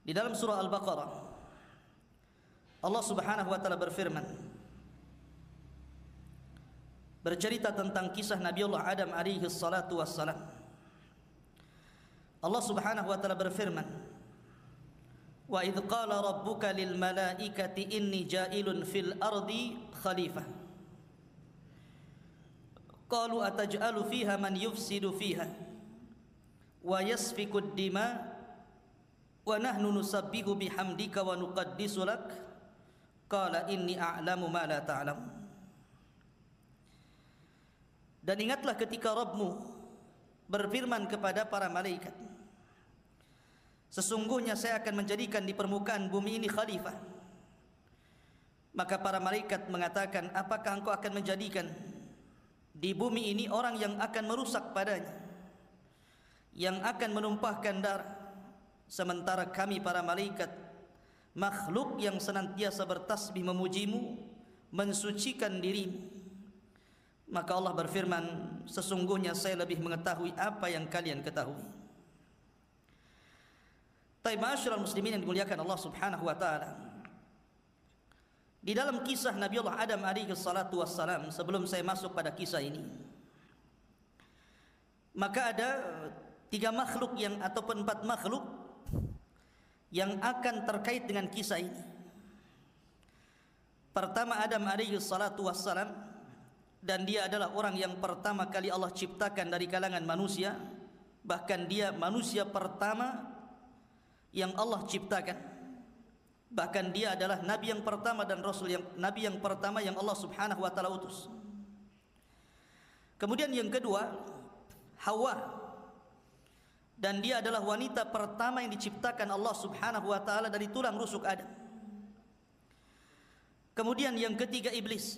Di dalam surah Al-Baqarah Allah Subhanahu wa taala berfirman bercerita tentang kisah Nabiullah Adam alaihi salatu wassalam. Allah Subhanahu wa taala berfirman Wa idh qala rabbuka lil malaikati inni ja'ilun fil ardi khalifah Qalu ataj'alu fiha man yufsidu fiha wa yasfiku ad-dima wa nahnu nusabbihu bihamdika wa nuqaddisu lak. Qala inni a'lamu ma la ta'lam Dan ingatlah ketika Rabbmu berfirman kepada para malaikat Sesungguhnya saya akan menjadikan di permukaan bumi ini khalifah. Maka para malaikat mengatakan apakah engkau akan menjadikan di bumi ini orang yang akan merusak padanya yang akan menumpahkan darah sementara kami para malaikat makhluk yang senantiasa bertasbih memujimu mensucikan dirimu. Maka Allah berfirman sesungguhnya saya lebih mengetahui apa yang kalian ketahui. Tapi masyarakat muslimin yang dimuliakan Allah subhanahu wa ta'ala Di dalam kisah Nabi Allah Adam alaihi salatu wassalam sebelum saya masuk pada kisah ini maka ada tiga makhluk yang ataupun empat makhluk yang akan terkait dengan kisah ini. Pertama Adam alaihi salatu wassalam dan dia adalah orang yang pertama kali Allah ciptakan dari kalangan manusia bahkan dia manusia pertama yang Allah ciptakan bahkan dia adalah nabi yang pertama dan rasul yang nabi yang pertama yang Allah Subhanahu wa taala utus. Kemudian yang kedua, Hawa. Dan dia adalah wanita pertama yang diciptakan Allah Subhanahu wa taala dari tulang rusuk Adam. Kemudian yang ketiga iblis.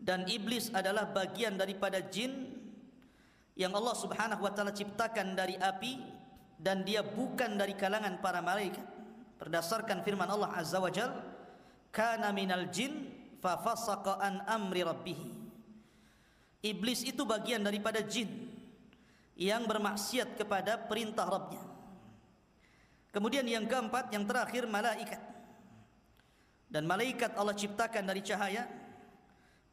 Dan iblis adalah bagian daripada jin yang Allah Subhanahu wa taala ciptakan dari api dan dia bukan dari kalangan para malaikat berdasarkan firman Allah Azza wa Jal kana minal jin fa fasaqa an amri rabbih iblis itu bagian daripada jin yang bermaksiat kepada perintah Rabbnya kemudian yang keempat yang terakhir malaikat dan malaikat Allah ciptakan dari cahaya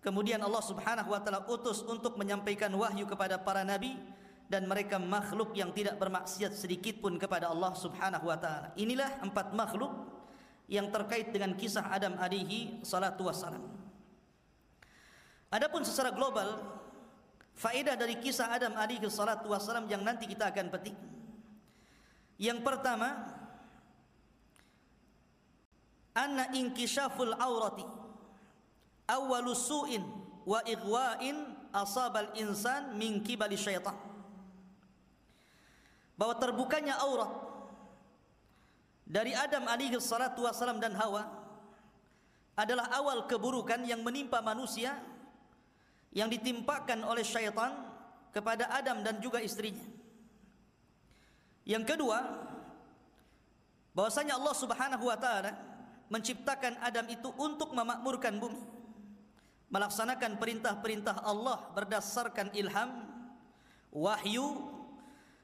kemudian Allah subhanahu wa ta'ala utus untuk menyampaikan wahyu kepada para nabi dan mereka makhluk yang tidak bermaksiat sedikit pun kepada Allah Subhanahu wa taala. Inilah empat makhluk yang terkait dengan kisah Adam alaihi salatu wassalam. Adapun secara global faedah dari kisah Adam alaihi salatu wassalam yang nanti kita akan petik. Yang pertama anna inkishaful aurati awwalu su'in wa ighwa'in asabal insan min kibali syaitan bahwa terbukanya aurat dari Adam alaihi salatu wasalam dan Hawa adalah awal keburukan yang menimpa manusia yang ditimpakan oleh syaitan kepada Adam dan juga istrinya. Yang kedua, bahwasanya Allah Subhanahu wa taala menciptakan Adam itu untuk memakmurkan bumi. Melaksanakan perintah-perintah Allah berdasarkan ilham, wahyu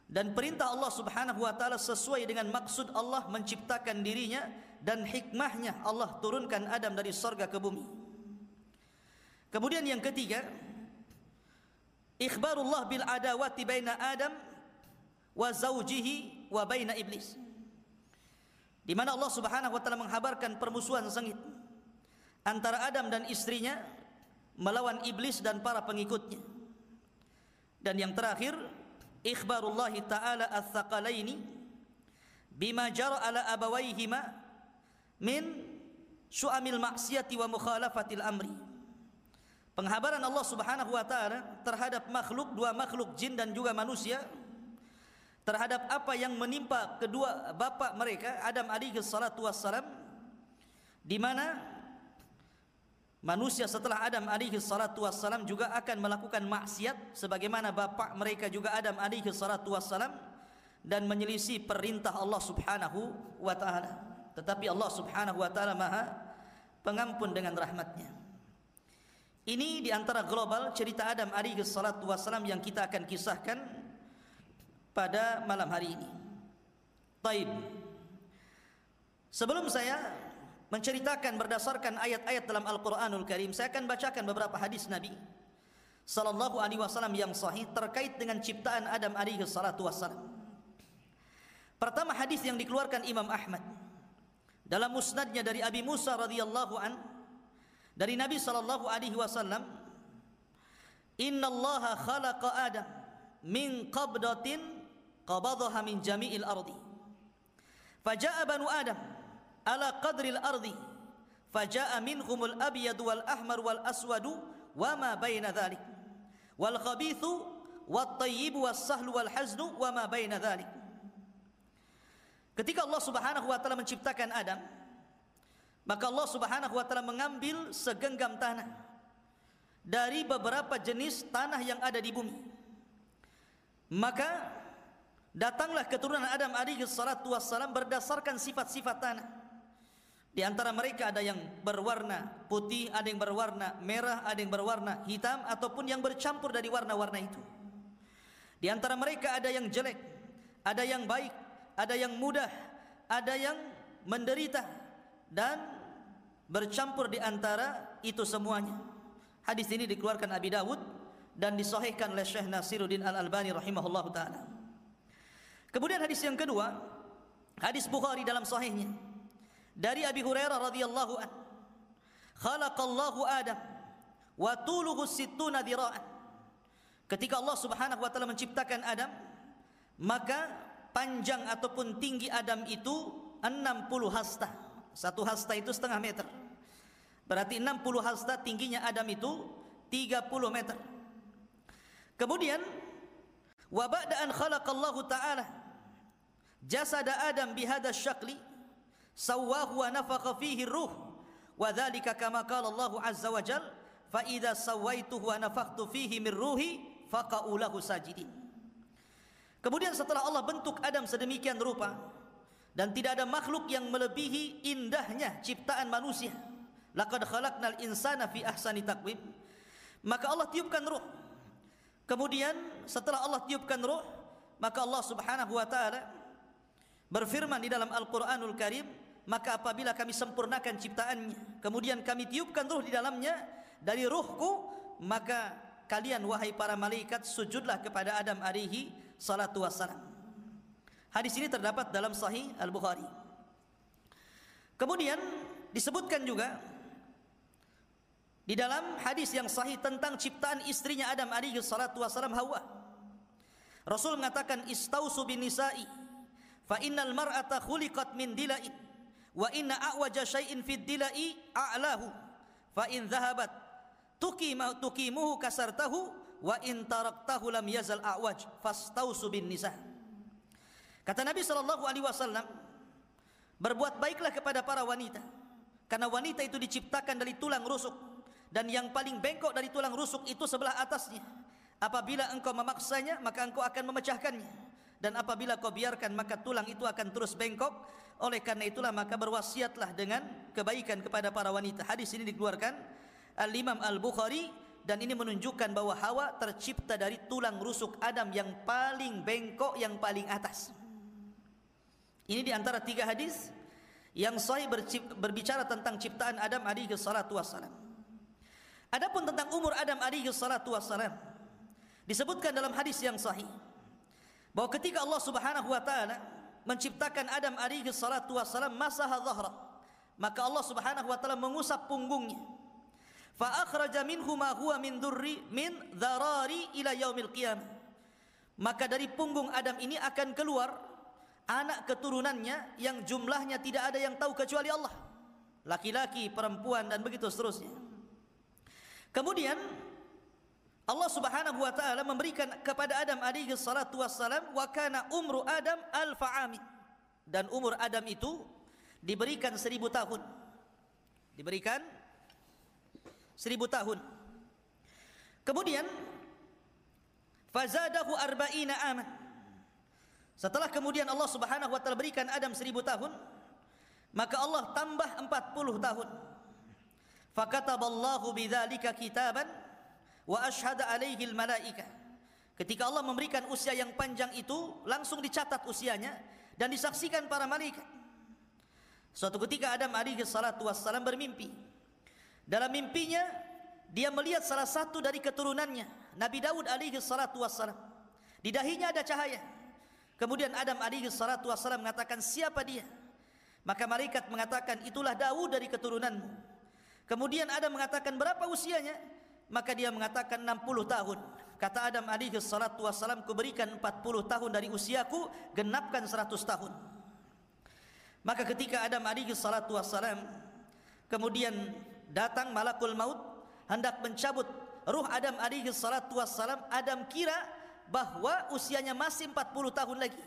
dan perintah Allah Subhanahu wa taala sesuai dengan maksud Allah menciptakan dirinya dan hikmahnya Allah turunkan Adam dari sorga ke bumi. Kemudian yang ketiga, ikhbarullah bil adawati baina Adam wa zaujihi wa baina iblis. Di mana Allah Subhanahu wa taala menghabarkan permusuhan sengit antara Adam dan istrinya melawan iblis dan para pengikutnya. Dan yang terakhir, ikhbarullah taala ats-tsaqalaini bima jara ala abawaihima min su'amil maksiati wa mukhalafatil amri penghabaran Allah Subhanahu wa taala terhadap makhluk dua makhluk jin dan juga manusia terhadap apa yang menimpa kedua bapa mereka Adam alaihi salatu wassalam di mana Manusia setelah Adam alaihi salatu wassalam juga akan melakukan maksiat sebagaimana bapa mereka juga Adam alaihi salatu wassalam dan menyelisih perintah Allah Subhanahu wa taala. Tetapi Allah Subhanahu wa taala Maha pengampun dengan rahmatnya. Ini di antara global cerita Adam alaihi salatu wassalam yang kita akan kisahkan pada malam hari ini. Taib. Sebelum saya menceritakan berdasarkan ayat-ayat dalam Al-Qur'anul Karim, saya akan bacakan beberapa hadis Nabi sallallahu alaihi wasallam yang sahih terkait dengan ciptaan Adam alaihi salatu wasallam. Pertama hadis yang dikeluarkan Imam Ahmad dalam musnadnya dari Abi Musa radhiyallahu an dari Nabi sallallahu alaihi wasallam Inna Allah khalaqa Adam min qabdatin qabadaha min jami'il ardi Faja'a banu Adam ala qadril ardi Faja'a minhumul abyad wal ahmar wal aswadu wa ma baina dhalik wal khabithu wat tayyib was sahlu wal haznu wa ma baina dhalik Ketika Allah Subhanahu wa taala menciptakan Adam, maka Allah Subhanahu wa taala mengambil segenggam tanah dari beberapa jenis tanah yang ada di bumi. Maka datanglah keturunan Adam alaihi salatu wassalam berdasarkan sifat-sifat tanah. Di antara mereka ada yang berwarna putih, ada yang berwarna merah, ada yang berwarna hitam ataupun yang bercampur dari warna-warna itu. Di antara mereka ada yang jelek, ada yang baik, ada yang mudah, ada yang menderita dan bercampur di antara itu semuanya. Hadis ini dikeluarkan Abi Dawud dan disahihkan oleh Syekh Nasiruddin Al-Albani rahimahullah taala. Kemudian hadis yang kedua, hadis Bukhari dalam sahihnya dari Abi Hurairah radhiyallahu an. Khalaqallahu Adam wa tuluhu sittuna dira'an. Ketika Allah Subhanahu wa taala menciptakan Adam, maka panjang ataupun tinggi Adam itu 60 hasta. Satu hasta itu setengah meter. Berarti 60 hasta tingginya Adam itu 30 meter. Kemudian wa ba'da an khalaqallahu ta'ala jasada Adam bihadha syakli sawwahu wa nafakha fihi ruh wa dhalika kama qala Allah azza wa jal fa idza sawaituhu wa nafakhtu fihi min ruhi faqa'u lahu sajidin Kemudian setelah Allah bentuk Adam sedemikian rupa dan tidak ada makhluk yang melebihi indahnya ciptaan manusia. Laqad khalaqnal insana fi ahsani taqwim. Maka Allah tiupkan ruh. Kemudian setelah Allah tiupkan ruh, maka Allah Subhanahu wa taala berfirman di dalam Al-Qur'anul Karim, maka apabila kami sempurnakan ciptaannya, kemudian kami tiupkan ruh di dalamnya dari ruhku, maka kalian wahai para malaikat sujudlah kepada Adam alaihi salatu wassalam. Hadis ini terdapat dalam Sahih Al-Bukhari. Kemudian disebutkan juga di dalam hadis yang sahih tentang ciptaan istrinya Adam alaihi salatu wassalam Hawa. Rasul mengatakan istausu bin nisa'i fa innal mar'ata khuliqat min dila'in wa inna a'waja syai'in fid dila'i a'lahu fa in dhahabat tuqima tuqimuhu kasartahu wa in taraktahu lam yazal a'waj fastausu bin nisa. Kata Nabi sallallahu alaihi wasallam, berbuat baiklah kepada para wanita karena wanita itu diciptakan dari tulang rusuk dan yang paling bengkok dari tulang rusuk itu sebelah atasnya. Apabila engkau memaksanya, maka engkau akan memecahkannya. Dan apabila kau biarkan, maka tulang itu akan terus bengkok. Oleh karena itulah, maka berwasiatlah dengan kebaikan kepada para wanita. Hadis ini dikeluarkan Al-Imam Al-Bukhari dan ini menunjukkan bahwa Hawa tercipta dari tulang rusuk Adam yang paling bengkok yang paling atas. Ini di antara tiga hadis yang sahih berbicara tentang ciptaan Adam alaihi salatu wassalam. Adapun tentang umur Adam alaihi salatu wassalam disebutkan dalam hadis yang sahih bahwa ketika Allah Subhanahu wa taala menciptakan Adam alaihi salatu wassalam masaha dhahra maka Allah Subhanahu wa taala mengusap punggungnya fa akhraja minhu ma huwa min durri min dharari ila yaumil qiyamah maka dari punggung Adam ini akan keluar anak keturunannya yang jumlahnya tidak ada yang tahu kecuali Allah laki-laki perempuan dan begitu seterusnya kemudian Allah Subhanahu wa taala memberikan kepada Adam alaihi salatu wassalam wa kana umru Adam alfa amin dan umur Adam itu diberikan seribu tahun diberikan seribu tahun. Kemudian fazadahu arba'ina aman. Setelah kemudian Allah Subhanahu wa taala berikan Adam seribu tahun, maka Allah tambah empat puluh tahun. Fakataballahu bidzalika kitaban wa ashhada alaihi malaika. Ketika Allah memberikan usia yang panjang itu, langsung dicatat usianya dan disaksikan para malaikat. Suatu ketika Adam alaihi salatu wassalam bermimpi. Dalam mimpinya dia melihat salah satu dari keturunannya, Nabi Daud alaihi salatu wassalam. Di dahinya ada cahaya. Kemudian Adam alaihi salatu wassalam mengatakan, "Siapa dia?" Maka malaikat mengatakan, "Itulah Daud dari keturunanmu." Kemudian Adam mengatakan, "Berapa usianya?" Maka dia mengatakan 60 tahun. Kata Adam alaihi salatu wassalam, "Kuberikan 40 tahun dari usiaku, genapkan 100 tahun." Maka ketika Adam alaihi salatu wassalam kemudian datang malakul maut hendak mencabut ruh Adam alaihi salatu wassalam, Adam kira bahwa usianya masih 40 tahun lagi.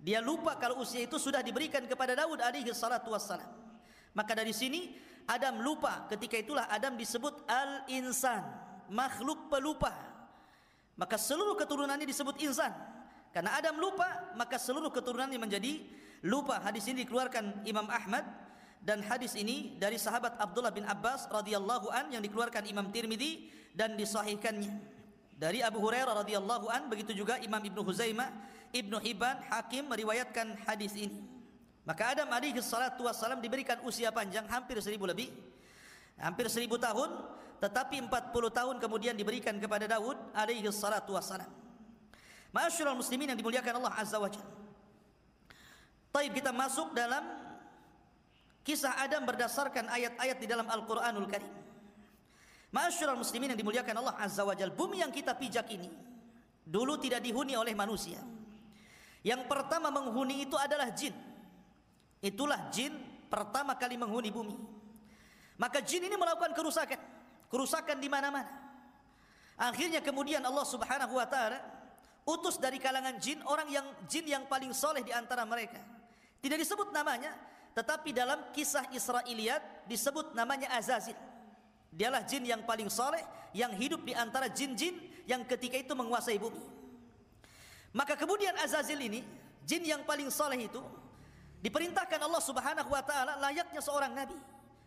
Dia lupa kalau usia itu sudah diberikan kepada Daud alaihi salatu wassalam. Maka dari sini Adam lupa ketika itulah Adam disebut al-insan, makhluk pelupa. Maka seluruh keturunannya disebut insan. Karena Adam lupa, maka seluruh keturunannya menjadi lupa hadis ini dikeluarkan Imam Ahmad dan hadis ini dari sahabat Abdullah bin Abbas radhiyallahu an yang dikeluarkan Imam Tirmidzi dan disahihkannya dari Abu Hurairah radhiyallahu an begitu juga Imam Ibnu Huzaimah Ibnu Hibban Hakim meriwayatkan hadis ini. Maka Adam alaihi salatu wassalam diberikan usia panjang hampir seribu lebih hampir seribu tahun tetapi 40 tahun kemudian diberikan kepada Daud alaihi salatu wassalam. Ma'asyiral muslimin yang dimuliakan Allah azza wajalla Taib kita masuk dalam kisah Adam berdasarkan ayat-ayat di dalam Al-Quranul Karim. Masyurul muslimin yang dimuliakan Allah Azza wa Jal. Bumi yang kita pijak ini. Dulu tidak dihuni oleh manusia. Yang pertama menghuni itu adalah jin. Itulah jin pertama kali menghuni bumi. Maka jin ini melakukan kerusakan. Kerusakan di mana-mana. Akhirnya kemudian Allah Subhanahu wa taala utus dari kalangan jin orang yang jin yang paling soleh di antara mereka. Tidak disebut namanya, tetapi dalam kisah Israiliyat disebut namanya Azazil. Dialah jin yang paling soleh yang hidup di antara jin-jin yang ketika itu menguasai bumi. Maka kemudian Azazil ini, jin yang paling soleh itu diperintahkan Allah Subhanahu wa taala layaknya seorang nabi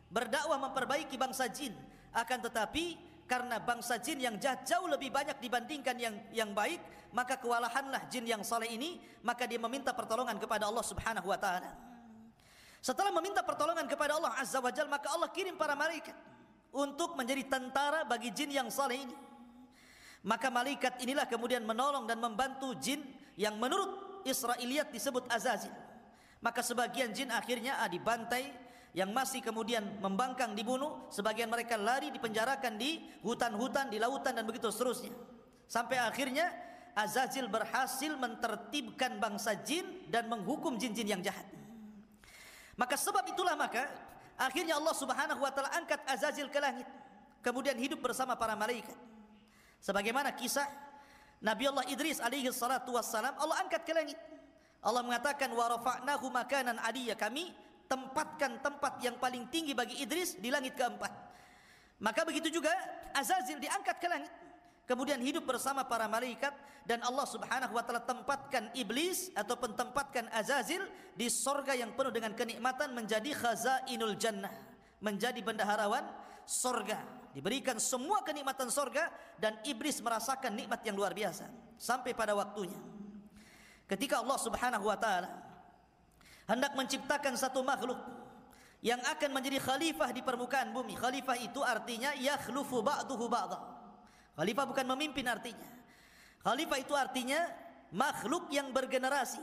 berdakwah memperbaiki bangsa jin. Akan tetapi karena bangsa jin yang jahat jauh lebih banyak dibandingkan yang yang baik maka kewalahanlah jin yang saleh ini maka dia meminta pertolongan kepada Allah Subhanahu wa taala. Setelah meminta pertolongan kepada Allah Azza wa Jalla maka Allah kirim para malaikat untuk menjadi tentara bagi jin yang saleh ini maka malaikat inilah kemudian menolong dan membantu jin yang menurut Israiliyat disebut Azazil maka sebagian jin akhirnya ah, dibantai yang masih kemudian membangkang dibunuh, sebagian mereka lari dipenjarakan di hutan-hutan, di lautan dan begitu seterusnya. Sampai akhirnya Azazil berhasil mentertibkan bangsa jin dan menghukum jin-jin yang jahat. Maka sebab itulah maka akhirnya Allah Subhanahu wa taala angkat Azazil ke langit. Kemudian hidup bersama para malaikat. Sebagaimana kisah Nabi Allah Idris alaihi salatu wassalam Allah angkat ke langit. Allah mengatakan wa rafa'nahu makanan aliyya kami tempatkan tempat yang paling tinggi bagi Idris di langit keempat. Maka begitu juga Azazil diangkat ke langit. Kemudian hidup bersama para malaikat dan Allah Subhanahu wa taala tempatkan iblis ataupun tempatkan Azazil di sorga yang penuh dengan kenikmatan menjadi khazainul jannah, menjadi bendaharawan sorga. Diberikan semua kenikmatan sorga dan iblis merasakan nikmat yang luar biasa sampai pada waktunya. Ketika Allah Subhanahu wa taala hendak menciptakan satu makhluk yang akan menjadi khalifah di permukaan bumi. Khalifah itu artinya yakhlufu ba'duhu ba'dha. Khalifah bukan memimpin artinya. Khalifah itu artinya makhluk yang bergenerasi.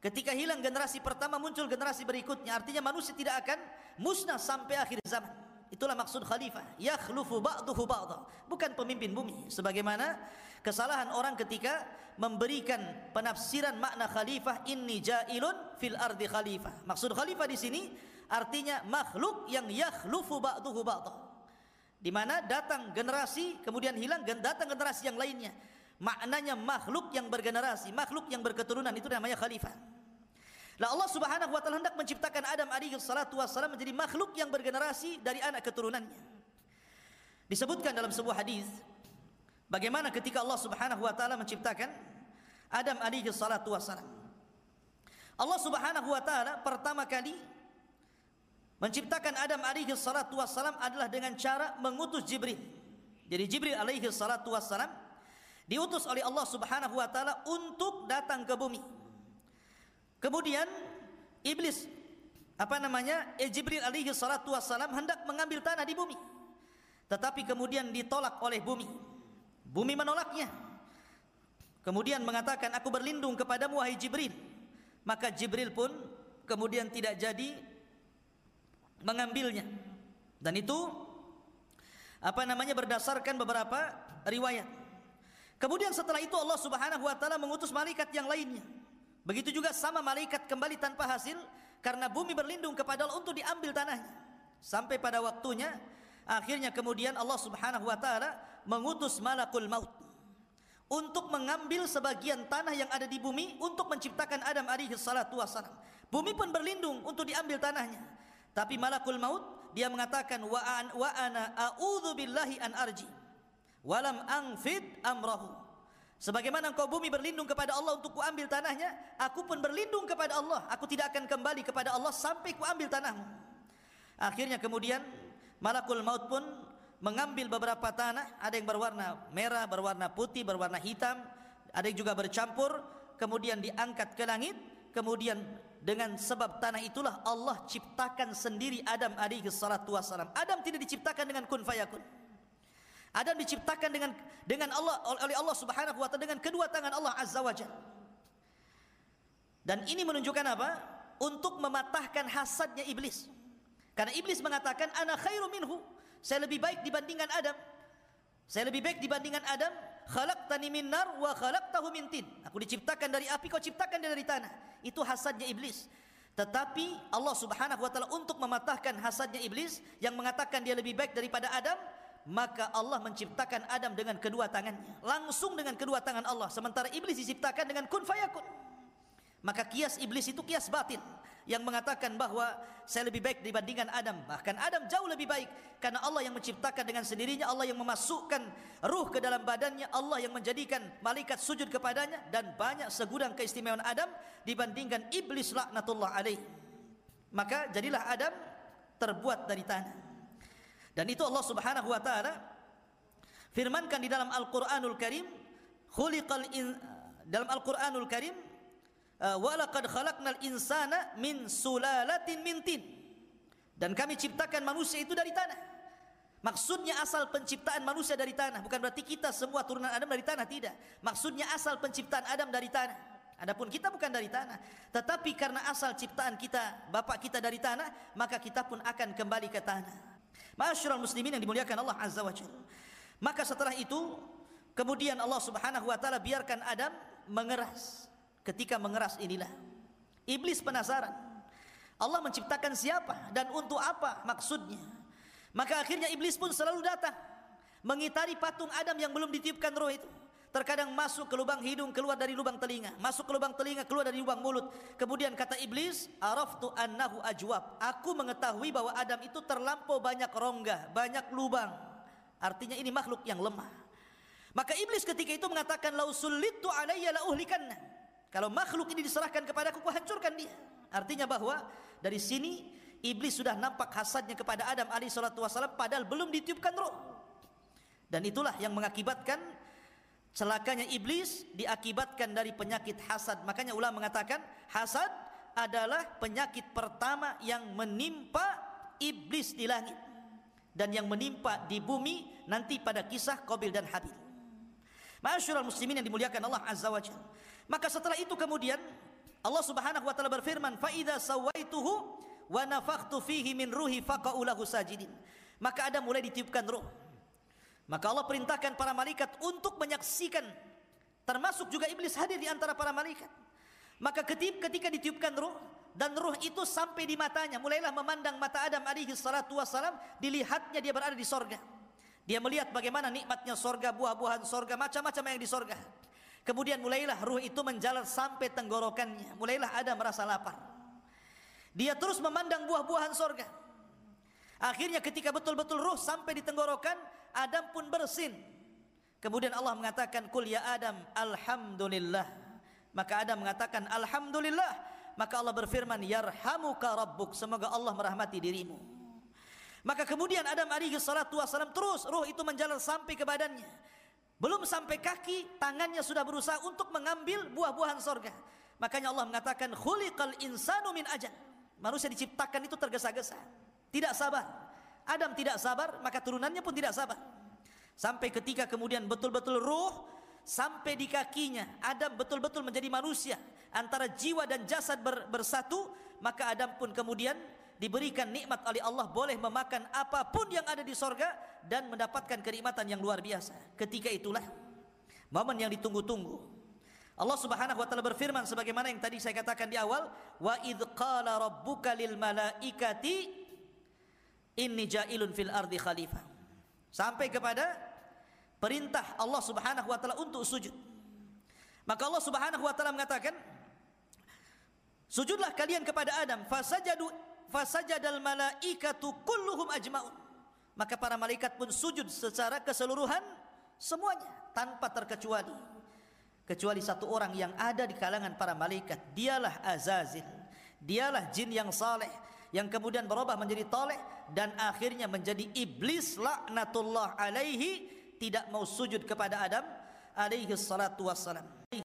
Ketika hilang generasi pertama muncul generasi berikutnya. Artinya manusia tidak akan musnah sampai akhir zaman. Itulah maksud khalifah. Yakhlufu ba'duhu. Bukan pemimpin bumi. Sebagaimana kesalahan orang ketika memberikan penafsiran makna khalifah inni jailun fil ardi khalifah. Maksud khalifah di sini artinya makhluk yang yakhlufu ba'duhu ba'dha. Di mana datang generasi kemudian hilang datang generasi yang lainnya. Maknanya makhluk yang bergenerasi, makhluk yang berketurunan itu namanya khalifah. Lah Allah Subhanahu wa taala hendak menciptakan Adam alaihi salatu wassalam menjadi makhluk yang bergenerasi dari anak keturunannya. Disebutkan dalam sebuah hadis Bagaimana ketika Allah Subhanahu wa taala menciptakan Adam alaihi salatu wasalam. Allah Subhanahu wa taala pertama kali menciptakan Adam alaihi salatu wasalam adalah dengan cara mengutus Jibril. Jadi Jibril alaihi salatu wasalam diutus oleh Allah Subhanahu wa taala untuk datang ke bumi. Kemudian iblis apa namanya eh, Jibril alaihi salatu wassalam hendak mengambil tanah di bumi tetapi kemudian ditolak oleh bumi bumi menolaknya kemudian mengatakan aku berlindung kepadamu wahai Jibril maka Jibril pun kemudian tidak jadi mengambilnya dan itu apa namanya berdasarkan beberapa riwayat kemudian setelah itu Allah Subhanahu wa taala mengutus malaikat yang lainnya begitu juga sama malaikat kembali tanpa hasil karena bumi berlindung kepada Allah untuk diambil tanahnya sampai pada waktunya akhirnya kemudian Allah Subhanahu wa taala mengutus malakul maut untuk mengambil sebagian tanah yang ada di bumi untuk menciptakan Adam alaihi salatu wasalam. Bumi pun berlindung untuk diambil tanahnya. Tapi malakul maut dia mengatakan wa an wa ana a'udzu billahi an arji walam angfid amrahu. Sebagaimana engkau bumi berlindung kepada Allah untuk kuambil tanahnya, aku pun berlindung kepada Allah. Aku tidak akan kembali kepada Allah sampai kuambil tanahmu. Akhirnya kemudian malakul maut pun mengambil beberapa tanah, ada yang berwarna merah, berwarna putih, berwarna hitam, ada yang juga bercampur, kemudian diangkat ke langit, kemudian dengan sebab tanah itulah Allah ciptakan sendiri Adam alaihi salatu wasalam. Adam tidak diciptakan dengan kun fayakun. Adam diciptakan dengan dengan Allah oleh Allah Subhanahu wa taala dengan kedua tangan Allah Azza wa Jalla. Dan ini menunjukkan apa? Untuk mematahkan hasadnya iblis. Karena iblis mengatakan ana khairu minhu. Saya lebih baik dibandingkan Adam. Saya lebih baik dibandingkan Adam. Khalaqtani min nar wa khalaqtahu min tin. Aku diciptakan dari api, kau ciptakan dia dari tanah. Itu hasadnya iblis. Tetapi Allah Subhanahu wa taala untuk mematahkan hasadnya iblis yang mengatakan dia lebih baik daripada Adam, maka Allah menciptakan Adam dengan kedua tangannya langsung dengan kedua tangan Allah sementara iblis diciptakan dengan kun fayakun maka kias iblis itu kias batin yang mengatakan bahwa saya lebih baik dibandingkan Adam. Bahkan Adam jauh lebih baik. Karena Allah yang menciptakan dengan sendirinya Allah yang memasukkan ruh ke dalam badannya Allah yang menjadikan malaikat sujud kepadanya dan banyak segudang keistimewaan Adam dibandingkan iblis laknatullah alaih. Maka jadilah Adam terbuat dari tanah. Dan itu Allah Subhanahu wa taala firmankan di dalam Al-Qur'anul Karim, khuliqal in dalam Al-Qur'anul Karim uh, wa laqad khalaqnal insana min sulalatin min tin. Dan kami ciptakan manusia itu dari tanah. Maksudnya asal penciptaan manusia dari tanah, bukan berarti kita semua turunan Adam dari tanah tidak. Maksudnya asal penciptaan Adam dari tanah. Adapun kita bukan dari tanah, tetapi karena asal ciptaan kita, bapak kita dari tanah, maka kita pun akan kembali ke tanah. Masyurul muslimin yang dimuliakan Allah Azza wa Jalla. Maka setelah itu kemudian Allah Subhanahu wa taala biarkan Adam mengeras. Ketika mengeras inilah iblis penasaran. Allah menciptakan siapa dan untuk apa maksudnya. Maka akhirnya iblis pun selalu datang mengitari patung Adam yang belum ditiupkan roh itu. Terkadang masuk ke lubang hidung, keluar dari lubang telinga. Masuk ke lubang telinga, keluar dari lubang mulut. Kemudian kata iblis, Araftu annahu ajwab. Aku mengetahui bahwa Adam itu terlampau banyak rongga, banyak lubang. Artinya ini makhluk yang lemah. Maka iblis ketika itu mengatakan, Lau sulitu alayya la uhlikanna. Kalau makhluk ini diserahkan kepada aku, hancurkan dia. Artinya bahwa dari sini iblis sudah nampak hasadnya kepada Adam alaihissalatu wassalam padahal belum ditiupkan roh. Dan itulah yang mengakibatkan Celakanya iblis diakibatkan dari penyakit hasad. Makanya ulama mengatakan hasad adalah penyakit pertama yang menimpa iblis di langit dan yang menimpa di bumi nanti pada kisah Qabil dan Habil. Masyurul muslimin yang dimuliakan Allah Azza wa Jalla. Maka setelah itu kemudian Allah Subhanahu wa taala berfirman, "Fa idza sawaituhu wa nafakhtu fihi min ruhi faqa'u lahu sajidin." Maka ada mulai ditiupkan roh maka Allah perintahkan para malaikat untuk menyaksikan termasuk juga iblis hadir di antara para malaikat. Maka ketika ditiupkan ruh dan ruh itu sampai di matanya, mulailah memandang mata Adam alaihi salatu wasalam, dilihatnya dia berada di sorga. Dia melihat bagaimana nikmatnya sorga, buah-buahan sorga, macam-macam yang di sorga. Kemudian mulailah ruh itu menjalar sampai tenggorokannya. Mulailah ada merasa lapar. Dia terus memandang buah-buahan sorga. Akhirnya ketika betul-betul ruh sampai di tenggorokan, Adam pun bersin. Kemudian Allah mengatakan, "Kul ya Adam, alhamdulillah." Maka Adam mengatakan, "Alhamdulillah." Maka Allah berfirman, "Yarhamuka rabbuk." Semoga Allah merahmati dirimu. Maka kemudian Adam alaihi salatu wasalam terus ruh itu menjalar sampai ke badannya. Belum sampai kaki, tangannya sudah berusaha untuk mengambil buah-buahan sorga. Makanya Allah mengatakan, "Khuliqal insanu min ajal." manusia diciptakan itu tergesa-gesa, tidak sabar. Adam tidak sabar, maka turunannya pun tidak sabar. Sampai ketika kemudian betul-betul ruh sampai di kakinya, Adam betul-betul menjadi manusia antara jiwa dan jasad ber, bersatu, maka Adam pun kemudian diberikan nikmat oleh Allah boleh memakan apa pun yang ada di sorga dan mendapatkan kenikmatan yang luar biasa. Ketika itulah momen yang ditunggu-tunggu. Allah Subhanahu wa taala berfirman sebagaimana yang tadi saya katakan di awal, wa id qala rabbuka lil malaikati inni ja'ilun fil ardi khalifah. Sampai kepada perintah Allah Subhanahu wa taala untuk sujud. Maka Allah Subhanahu wa taala mengatakan, Sujudlah kalian kepada Adam, fasajadu fasajadal malaikatu kulluhum ajmaun. Maka para malaikat pun sujud secara keseluruhan semuanya tanpa terkecuali. Kecuali satu orang yang ada di kalangan para malaikat, dialah Azazil. Dialah jin yang saleh yang kemudian berubah menjadi toleh dan akhirnya menjadi iblis laknatullah alaihi tidak mau sujud kepada Adam alaihi salatu wassalam.